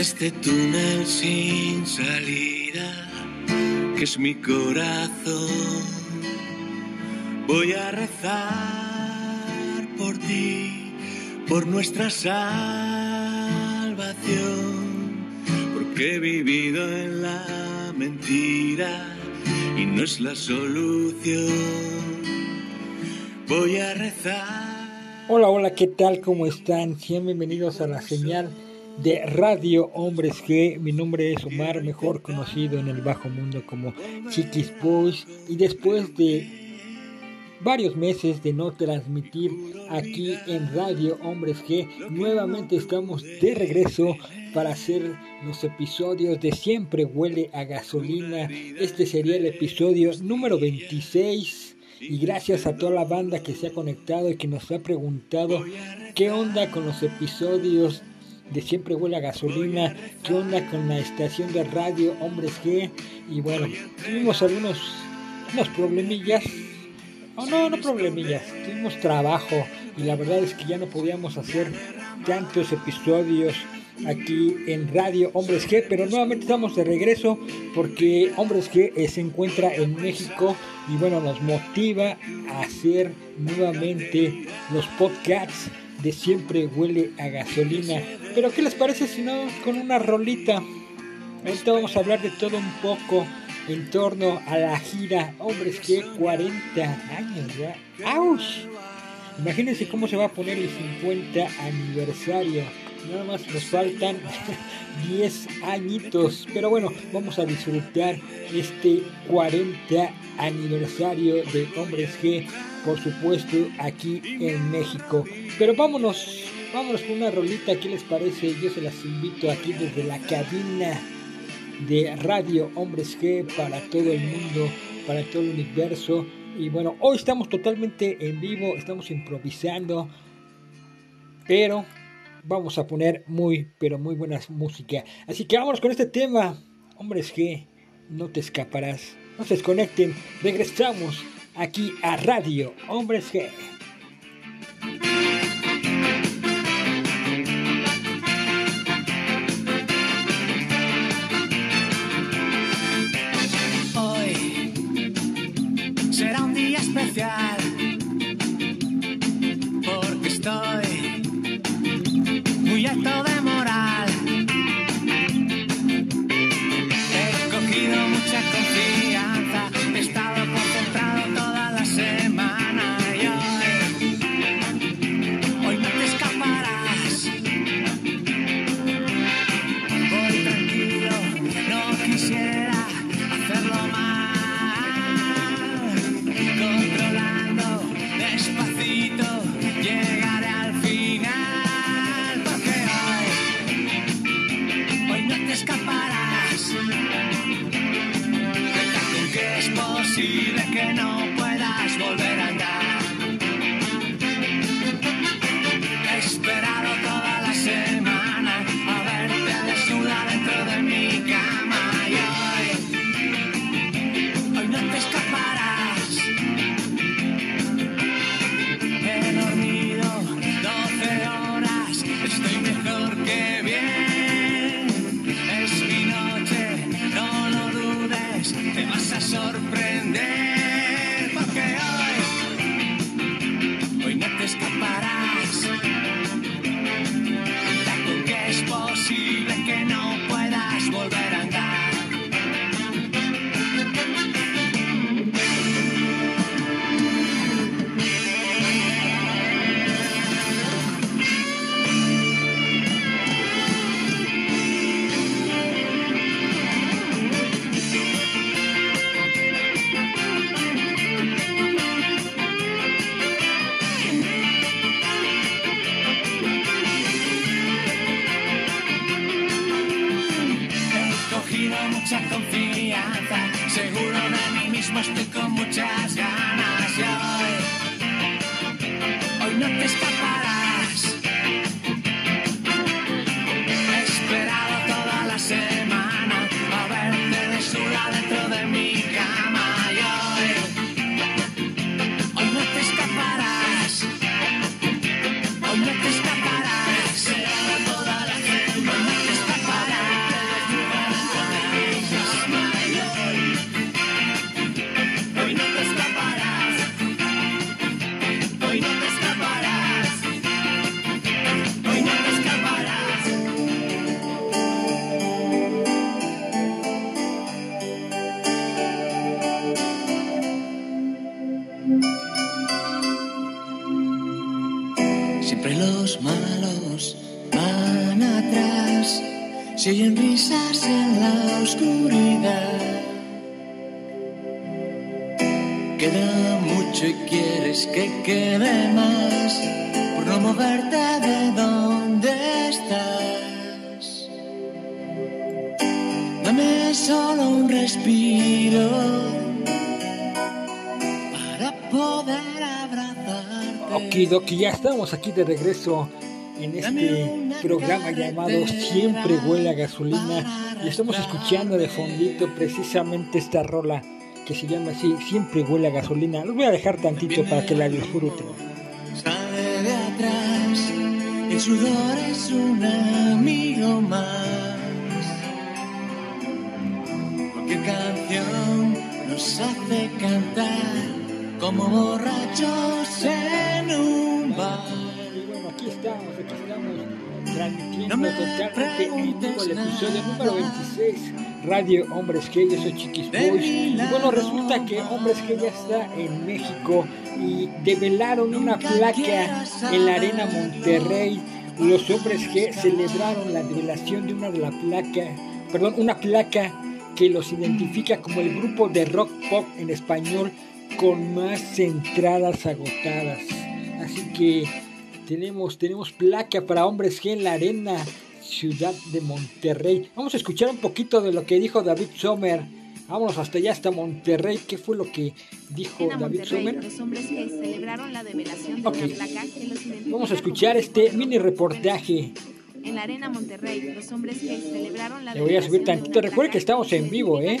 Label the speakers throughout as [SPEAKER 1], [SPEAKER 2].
[SPEAKER 1] Este túnel sin salida, que es mi corazón, voy a rezar por ti, por nuestra salvación, porque he vivido en la mentira y no es la solución. Voy a rezar.
[SPEAKER 2] Hola, hola, ¿qué tal? ¿Cómo están? Bienvenidos a la señal de Radio Hombres G. Mi nombre es Omar, mejor conocido en el bajo mundo como Chiquis Boys. Y después de varios meses de no transmitir aquí en Radio Hombres G, nuevamente estamos de regreso para hacer los episodios de Siempre huele a gasolina. Este sería el episodio número 26 y gracias a toda la banda que se ha conectado y que nos ha preguntado qué onda con los episodios de Siempre Huele a Gasolina, qué onda con la estación de radio Hombres G. Y bueno, tuvimos algunos unos problemillas, o no, no problemillas, tuvimos trabajo. Y la verdad es que ya no podíamos hacer tantos episodios aquí en Radio Hombres G, pero nuevamente estamos de regreso porque Hombres G se encuentra en México y bueno, nos motiva a hacer nuevamente los podcasts de Siempre Huele a Gasolina. Pero ¿qué les parece si no con una rolita? Ahorita vamos a hablar de todo un poco en torno a la gira Hombres G 40 años ya. ¡Auch! Imagínense cómo se va a poner el 50 aniversario. Nada más nos faltan 10 añitos. Pero bueno, vamos a disfrutar este 40 aniversario de Hombres G, por supuesto, aquí en México. Pero vámonos, vámonos con una rolita, ¿qué les parece? Yo se las invito aquí desde la cabina de Radio Hombres G para todo el mundo, para todo el universo. Y bueno, hoy estamos totalmente en vivo, estamos improvisando, pero vamos a poner muy, pero muy buena música. Así que vámonos con este tema, Hombres G, no te escaparás. No se desconecten, regresamos aquí a Radio Hombres G.
[SPEAKER 3] Siempre los malos van atrás, se oyen risas en la oscuridad. Queda mucho y quieres que quede más por no moverte
[SPEAKER 2] Okidoki, ya estamos aquí de regreso en este programa llamado Siempre huele a gasolina y estamos escuchando de fondito precisamente esta rola que se llama así, Siempre huele a gasolina. Los voy a dejar tantito para que la disfruten.
[SPEAKER 3] Sale de atrás, el sudor es un amigo más. Cualquier canción nos hace cantar como borrachos en un bar.
[SPEAKER 2] Y bueno, aquí estamos, aquí estamos transmitiendo totalmente en vivo el episodio número 26, Radio Hombres que yo soy Chiquis Boys. Y bueno, resulta que Hombres que ya está en México y develaron una placa en la Arena Monterrey. Los hombres que celebraron la develación de una de la placa, perdón, una placa que los identifica como el grupo de rock pop en español con más entradas agotadas. Así que tenemos, tenemos placa para hombres G en la arena Ciudad de Monterrey. Vamos a escuchar un poquito de lo que dijo David Sommer. Vámonos hasta allá, hasta Monterrey. ¿Qué fue lo que dijo David
[SPEAKER 4] Monterrey,
[SPEAKER 2] Sommer?
[SPEAKER 4] los hombres que celebraron la develación de
[SPEAKER 2] Ok.
[SPEAKER 4] una placa que los
[SPEAKER 2] Vamos a escuchar este mini reportaje.
[SPEAKER 4] En la arena Monterrey, los hombres que celebraron la
[SPEAKER 2] Le voy a subir tantito. Recuerde que estamos en vivo, ¿eh?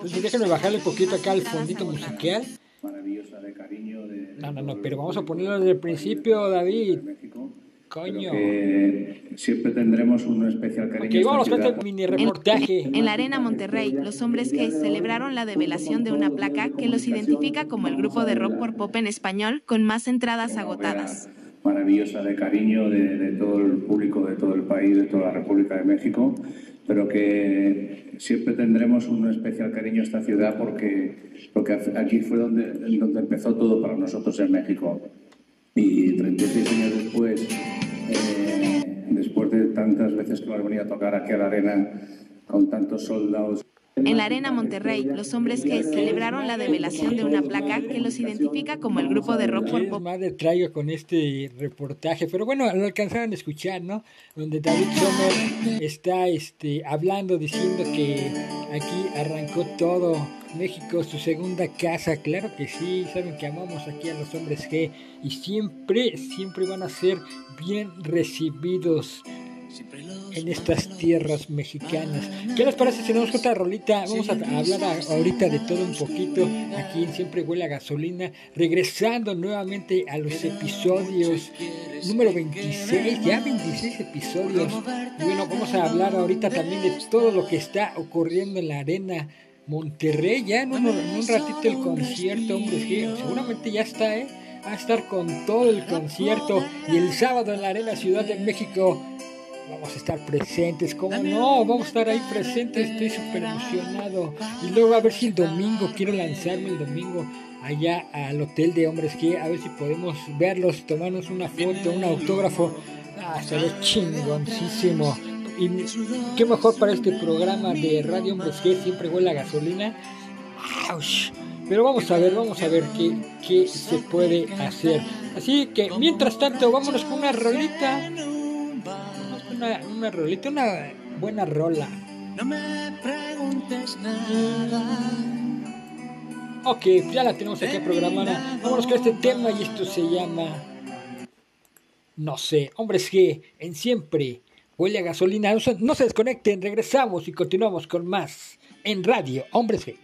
[SPEAKER 4] El
[SPEAKER 2] Entonces déjenme bajarle un poquito acá al fondito musical.
[SPEAKER 5] maravillosa de cariño de,
[SPEAKER 2] No, no, no, pero vamos a ponerlo desde el principio, David. Coño.
[SPEAKER 5] Que siempre tendremos un especial cariño.
[SPEAKER 2] Ok,
[SPEAKER 5] a esta
[SPEAKER 2] vámonos con
[SPEAKER 5] ciudad.
[SPEAKER 2] este mini reportaje.
[SPEAKER 4] En la arena Monterrey, los hombres que celebraron la develación de una placa que los identifica como el grupo de rock por pop en español con más entradas agotadas.
[SPEAKER 5] Maravillosa de cariño de, de todo el público, de todo el país, de toda la República de México, pero que siempre tendremos un especial cariño a esta ciudad porque, porque aquí fue donde, donde empezó todo para nosotros en México. Y 36 años después, eh, después de tantas veces que hemos venido a tocar aquí a la arena con tantos soldados.
[SPEAKER 4] En la arena Monterrey, los hombres que celebraron la develación de una placa que los identifica como el grupo de rock por
[SPEAKER 2] ¿Qué
[SPEAKER 4] pop
[SPEAKER 2] madre traigo con este reportaje? Pero bueno, lo alcanzaron a escuchar, ¿no? Donde David Sommer está este, hablando, diciendo que aquí arrancó todo. México, su segunda casa, claro que sí, saben que amamos aquí a los hombres G y siempre, siempre van a ser bien recibidos en estas tierras mexicanas. ¿Qué les parece si con otra rolita? Vamos a hablar ahorita de todo un poquito aquí en Siempre Huele a Gasolina, regresando nuevamente a los episodios número 26, ya 26 episodios. Y bueno, vamos a hablar ahorita también de todo lo que está ocurriendo en la arena Monterrey, ya en un, en ratito el concierto, hombre, seguramente ya está, ¿eh? Va a estar con todo el concierto y el sábado en la Arena Ciudad de México Vamos a estar presentes, ¿cómo no? Vamos a estar ahí presentes, estoy súper emocionado. Y luego a ver si el domingo, quiero lanzarme el domingo allá al Hotel de Hombres G, a ver si podemos verlos, tomarnos una foto, un autógrafo. Ah, ve chingoncísimo. Y qué mejor para este programa de Radio Hombres G, siempre huele a gasolina. ¡Auch! Pero vamos a ver, vamos a ver qué, qué se puede hacer. Así que mientras tanto, vámonos con una rolita. Una, una rolita, una buena rola.
[SPEAKER 3] No me preguntes nada.
[SPEAKER 2] Ok, ya la tenemos aquí programada. Vámonos con este tema y esto se llama. No sé, hombres G, en siempre. Huele a gasolina. No se, no se desconecten, regresamos y continuamos con más en Radio Hombres G.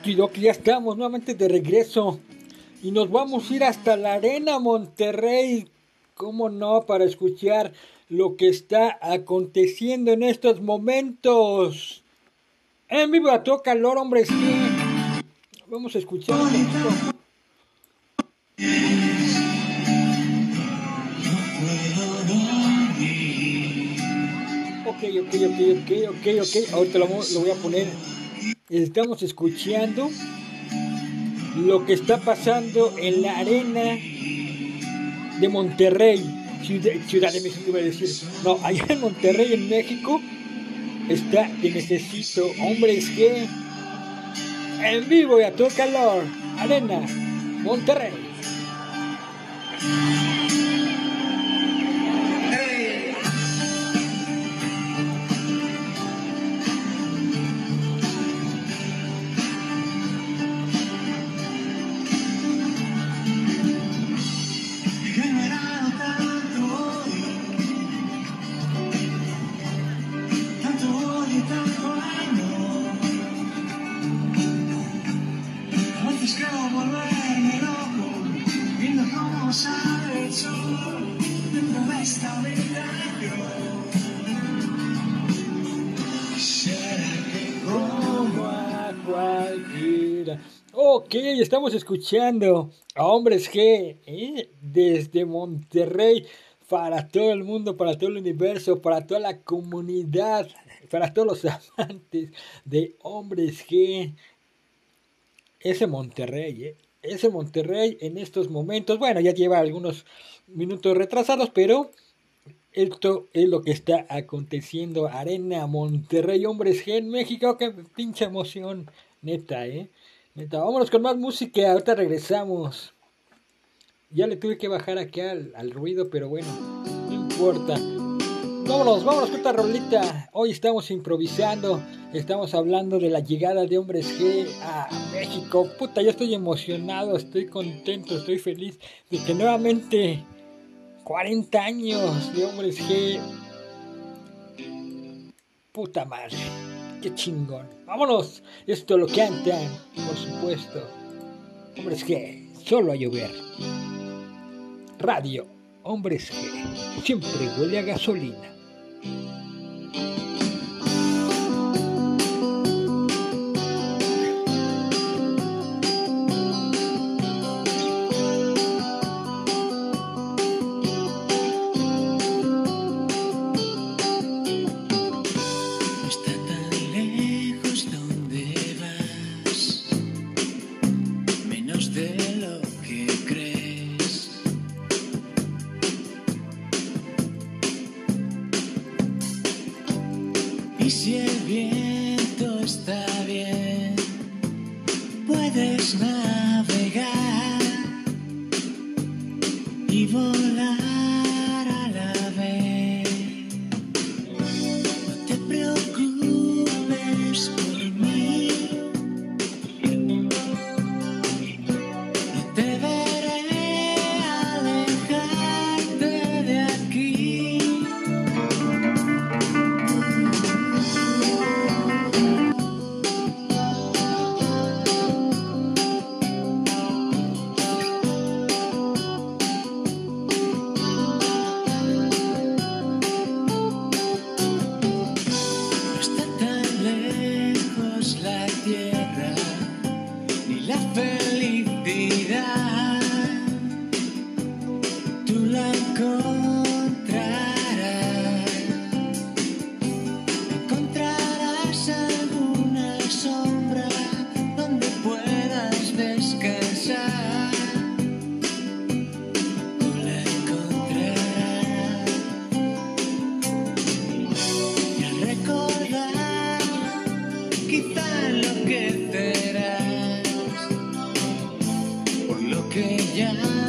[SPEAKER 2] Okidoki, ya estamos nuevamente de regreso. Y nos vamos a ir hasta la Arena Monterrey. ¿Cómo no? Para escuchar lo que está aconteciendo en estos momentos. En vivo a todo calor, hombre. Sí. Vamos a escuchar un poquito. Ok, ok, ok, ok, ok, ok. Ahorita lo, voy a poner. Estamos escuchando lo que está pasando en la arena de Monterrey, Ciudad, de México, iba a decir. No, allá en Monterrey, en México, está Te Necesito, hombres que en vivo y a todo calor, arena, Monterrey. Estamos escuchando a Hombres G ¿eh? desde Monterrey para todo el mundo, para todo el universo, para toda la comunidad, para todos los amantes de Hombres G. Ese Monterrey, ¿eh? ese Monterrey en estos momentos, bueno, ya lleva algunos minutos retrasados, pero esto es lo que está aconteciendo. Arena Monterrey, hombres G en México. Qué pinche emoción. Neta, eh. Vámonos con más música. Ahorita regresamos. Ya le tuve que bajar aquí al, al ruido, pero bueno, no importa. Vámonos, vámonos con esta rolita. Hoy estamos improvisando. Estamos hablando de la llegada de hombres G a México. Puta, yo estoy emocionado, estoy contento, estoy feliz de que nuevamente 40 años de hombres G
[SPEAKER 3] Puta madre. Qué chingón. Vámonos. Esto lo cantan, por supuesto. Hombres que solo a llover. Radio. Hombres que siempre huele a gasolina.
[SPEAKER 2] Yeah.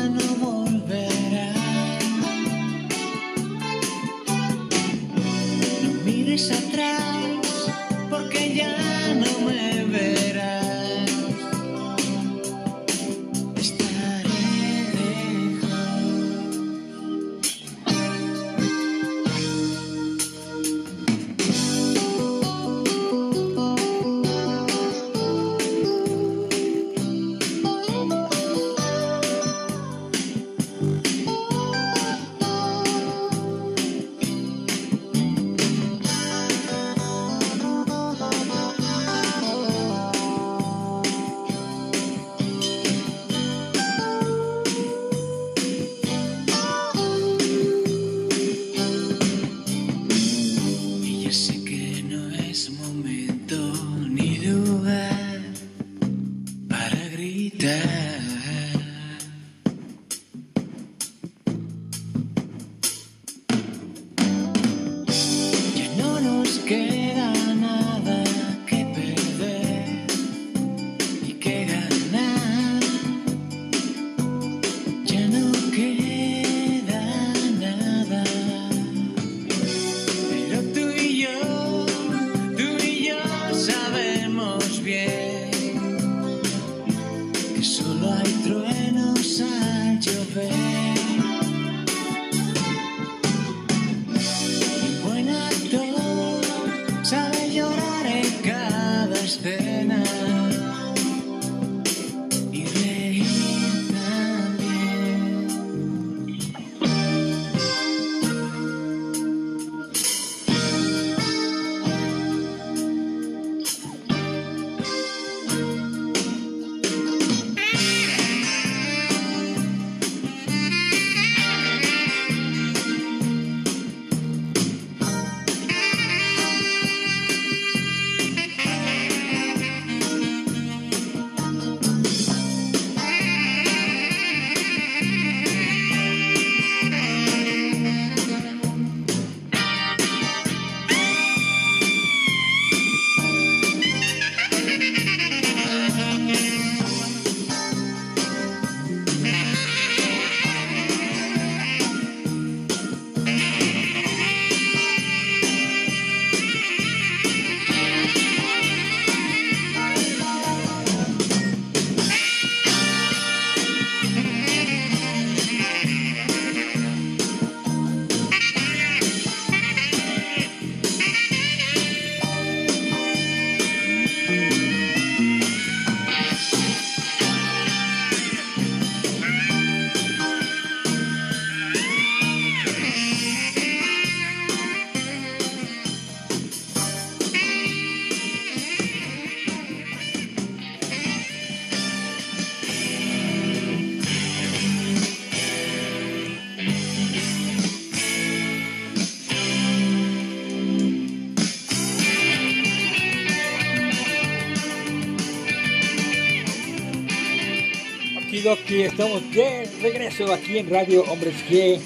[SPEAKER 2] Que estamos de regreso aquí en Radio Hombres G.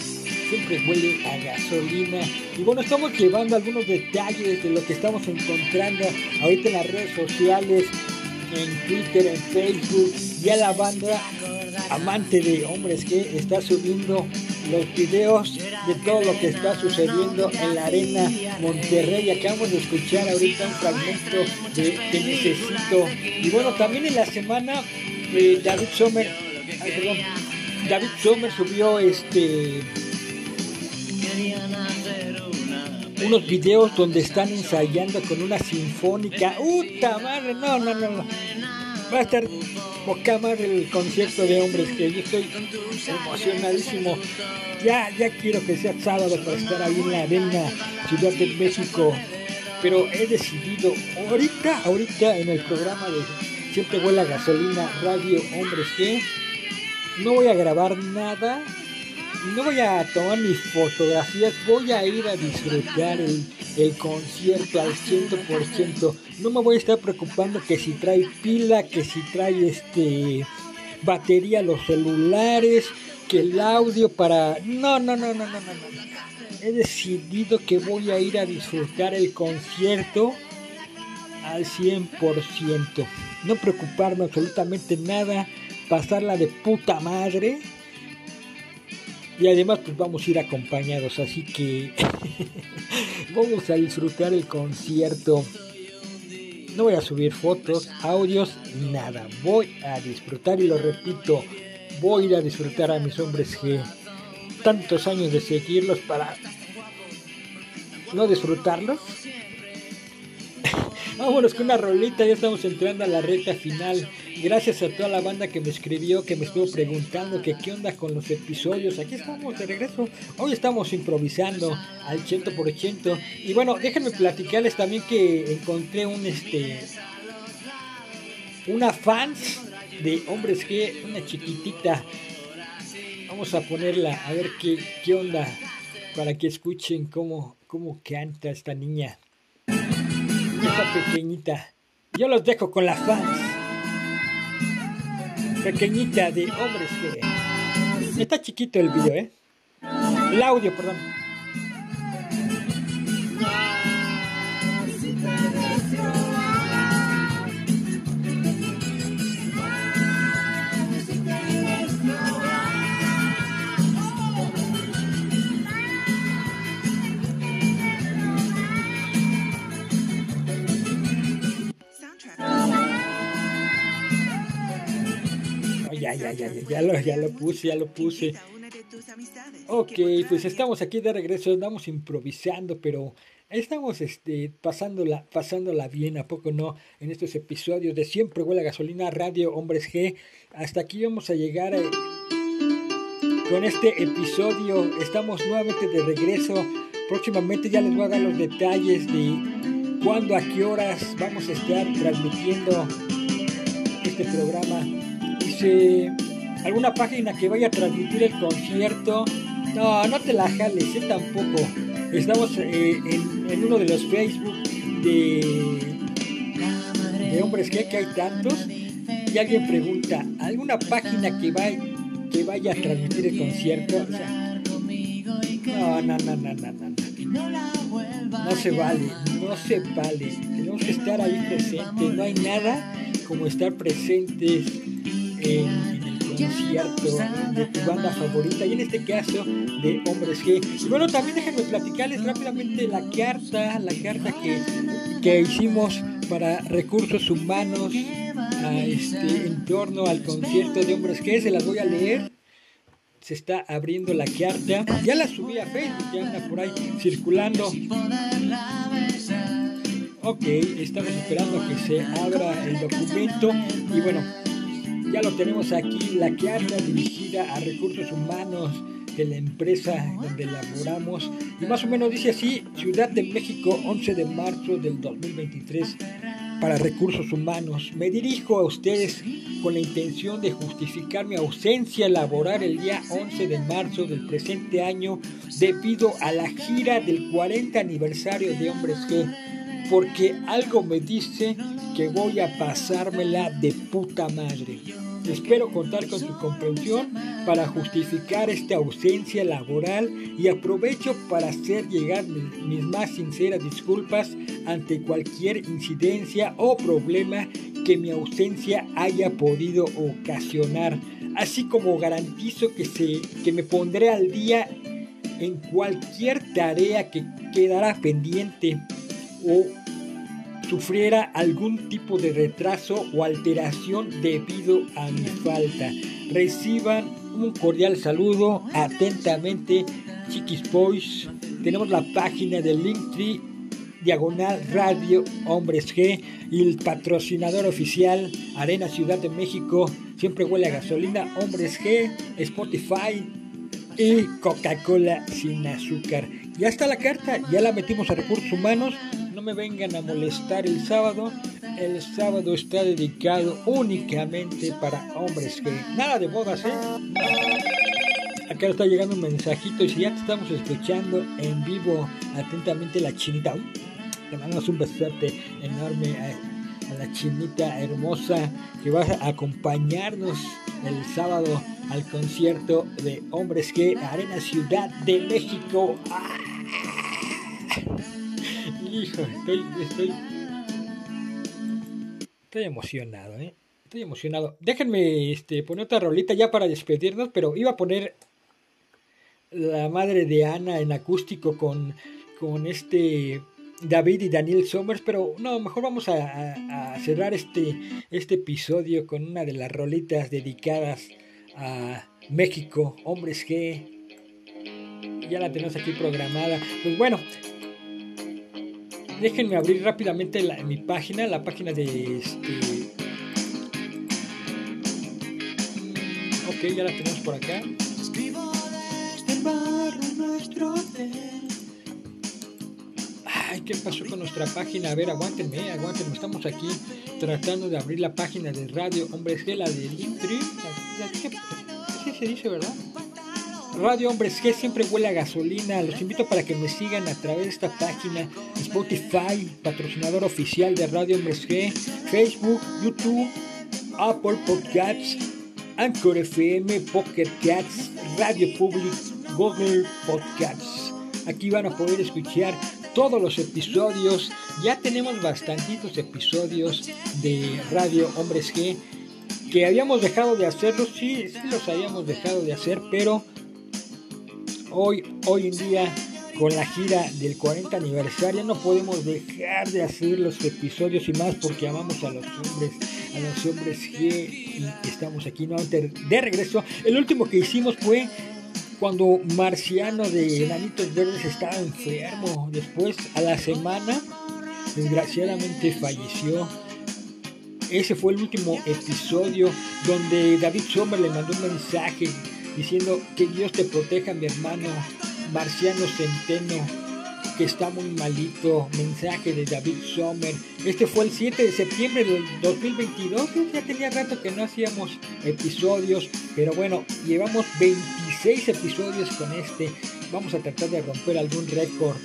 [SPEAKER 2] Siempre huele a gasolina. Y bueno, estamos llevando algunos detalles de lo que estamos encontrando ahorita en las redes sociales, en Twitter, en Facebook. Ya la banda amante de Hombres G está subiendo los videos de todo lo que está sucediendo en la arena Monterrey. Acabamos de escuchar ahorita un fragmento de Te Necesito. Y bueno, también en la semana eh, David Sommer, David Sommer subió este unos videos donde están ensayando con una sinfónica. ¡Uta madre! No, no, no, no. Va a estar poca madre el concierto de hombres que yo estoy emocionadísimo. Ya, ya quiero que sea sábado para estar ahí en la arena Ciudad de México. Pero he decidido ahorita, ahorita en el programa de Siempre huele a gasolina, radio, hombres que no voy a grabar nada no voy a tomar mis fotografías, voy a ir a disfrutar el, concierto al 100%. No me voy a estar preocupando que si trae pila, que si trae este batería los celulares, que el audio para... No, no, no, no, no, no, no. He decidido que voy a ir a disfrutar el concierto al 100%. No preocuparme absolutamente nada, pasarla de puta madre y además pues vamos a ir acompañados, así que vamos a disfrutar el concierto. No voy a subir fotos, audios, nada. Voy a disfrutar y lo repito, voy a disfrutar a mis hombres que tantos años de seguirlos para no disfrutarlos. Vámonos con una rolita, ya estamos entrando a la recta final. Gracias a toda la banda que me escribió, que me estuvo preguntando que qué onda con los episodios. Aquí estamos de regreso. Hoy estamos improvisando al 100%. Y bueno, déjenme platicarles también que encontré un este una fans de Hombres G, una chiquitita. Vamos a ponerla a ver qué, qué onda para que escuchen cómo, cómo canta esta niña. Pequeñita. Yo los dejo con las fans pequeñita de hombres que... Está chiquito el video, ¿eh? El audio, perdón. Ya, ya, ya, ya lo, ya lo puse, ya lo puse. Ok, pues estamos aquí de regreso, estamos improvisando, pero estamos este, pasándola, pasándola bien, ¿a poco no? En estos episodios de Siempre Huele a Gasolina, Radio Hombres G. Hasta aquí vamos a llegar eh, con este episodio. Estamos nuevamente de regreso. Próximamente ya les voy a dar los detalles de cuándo, a qué horas vamos a estar transmitiendo este programa alguna página que vaya a transmitir el concierto. No, no te la jales, ¿eh? tampoco. Estamos eh, en, uno de los Facebook de, hombres que, hay tantos. Y alguien pregunta, ¿alguna página que, vaya, que vaya a transmitir el concierto? no, no, no, no, no, no. No se vale, no se vale. Tenemos que estar ahí presentes. No hay nada como estar presentes en, el concierto de tu banda favorita y en este caso de Hombres G. Y bueno, también déjenme platicarles rápidamente la carta, la carta que, que hicimos para recursos humanos este, en torno al concierto de Hombres G. Se las voy a leer se está abriendo la carta. Ya la subí a Facebook, ya anda por ahí circulando. Ok, estamos esperando que se abra el documento. Y bueno, ya lo tenemos aquí, la carta dirigida a recursos humanos de la empresa donde laboramos. Y más o menos dice así, Ciudad de México, 11 de marzo del 2023, para recursos humanos. Me dirijo a ustedes con la intención de justificar mi ausencia laboral el día 11 de marzo del presente año debido a la gira del 40 aniversario de Hombres G, porque algo me dice que voy a pasármela de puta madre. Espero contar con tu comprensión para justificar esta ausencia laboral y aprovecho para hacer llegar mis más sinceras disculpas ante cualquier incidencia o problema que mi ausencia haya podido ocasionar, así como garantizo que, se, que me pondré al día en cualquier tarea que quedará pendiente o sufriera algún tipo de retraso o alteración debido a mi falta. Reciban un cordial saludo atentamente, Chiquis Boys. Tenemos la página de Linktree Diagonal Radio Hombres G y el patrocinador oficial Arena Ciudad de México. Siempre huele a gasolina. Hombres G, Spotify y Coca-Cola sin azúcar. Ya está la carta, ya la metimos a recursos humanos no me vengan a molestar el sábado. El sábado está dedicado únicamente para hombres que nada de bodas, ¿eh? Acá está llegando un mensajito y si ya te estamos escuchando en vivo atentamente la chinita. Te mandamos un besote enorme a, la chinita hermosa que va a acompañarnos el sábado al concierto de Hombres que Arena Ciudad de México. ¡Ah! Estoy, estoy, estoy emocionado, ¿eh? Estoy emocionado. Déjenme este, poner otra rolita ya para despedirnos, pero iba a poner la madre de Ana en acústico con, con este David y Daniel Somers, pero no, mejor vamos a, a, cerrar este, este episodio con una de las rolitas dedicadas a México, hombres G. Ya la tenemos aquí programada. Pues bueno, déjenme abrir rápidamente mi página, la página de este. Ok, ya la tenemos por acá. Ay, ¿qué pasó con nuestra página? A ver, aguántenme, aguántenme. Estamos aquí tratando de abrir la página de Radio Hombres G, la de Linktree. Así se dice, ¿verdad? Radio Hombres G siempre huele a gasolina. Los invito para que me sigan a través de esta página Spotify, patrocinador oficial de Radio Hombres G, Facebook, YouTube, Apple Podcasts, Anchor FM, Pocket Cats, Radio Public, Google Podcasts. Aquí van a poder escuchar todos los episodios. Ya tenemos bastantitos episodios de Radio Hombres G que habíamos dejado de hacerlos, sí, sí los habíamos dejado de hacer, pero hoy, hoy en día con la gira del 40 aniversario no podemos dejar de hacer los episodios y más porque amamos a los hombres, a los hombres y estamos aquí nuevamente de regreso. El último que hicimos fue cuando Marciano de Enanitos Verdes estaba enfermo. Después, a la semana, desgraciadamente falleció. Ese fue el último episodio donde David Sommer le mandó un mensaje diciendo que Dios te proteja, mi hermano Marciano Centeno, que está muy malito. Mensaje de David Sommer. Este fue el 7 de septiembre del 2022. Ya tenía rato que no hacíamos episodios, pero bueno, llevamos 26 episodios con este. Vamos a tratar de romper algún récord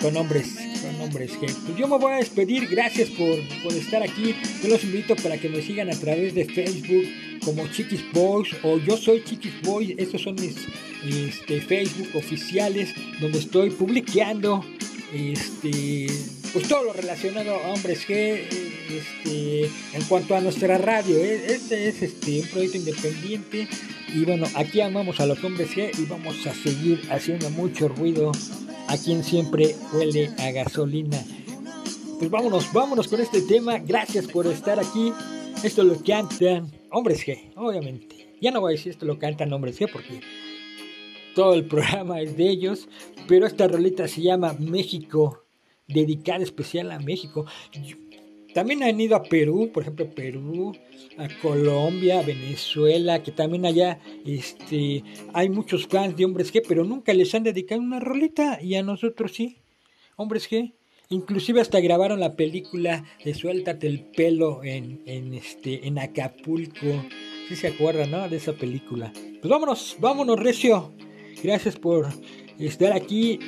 [SPEAKER 2] con hombres, con hombres que pues yo me voy a despedir, gracias por, por estar aquí, yo los invito para que me sigan a través de Facebook como Chiquis Boys o yo soy Chiquis Boys, estos son mis este, Facebook oficiales donde estoy publicando este pues todo lo relacionado a hombres G este, en cuanto a nuestra radio ¿eh? este es este un proyecto independiente y bueno aquí amamos a los hombres G y vamos a seguir haciendo mucho ruido a quien siempre huele a gasolina pues vámonos vámonos con este tema gracias por estar aquí esto lo cantan hombres G obviamente ya no voy a decir esto lo cantan hombres G porque todo el programa es de ellos, pero esta rolita se llama México, dedicada especial a México. También han ido a Perú, por ejemplo, Perú, a Colombia, Venezuela, que también allá este, hay muchos fans de hombres G, pero nunca les han dedicado una rolita y a nosotros sí, hombres G. Inclusive hasta grabaron la película de Suéltate el pelo en, en, este, en Acapulco. Si se acuerdan, ¿no? De esa película. Pues vámonos, vámonos, Recio. Gracias por estar aquí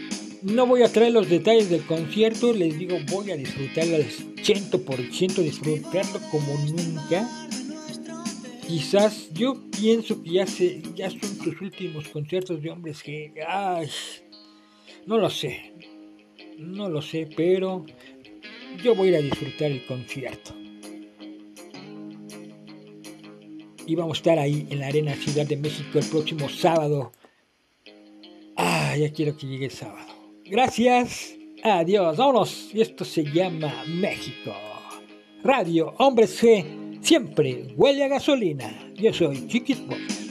[SPEAKER 2] No voy a traer los detalles del concierto, les digo, voy a disfrutarlo al 100%, disfrutarlo como nunca. Quizás yo pienso que ya, se, ya son tus últimos conciertos de hombres que... Ay, no lo sé, no lo sé, pero yo voy a ir a disfrutar el concierto. Y vamos a estar ahí en la Arena Ciudad de México el próximo sábado. Ah, ya quiero que llegue el sábado. Gracias. Adiós. Vámonos. Y esto se llama México. Radio Hombres G. Siempre huele a gasolina. Yo soy
[SPEAKER 3] siempre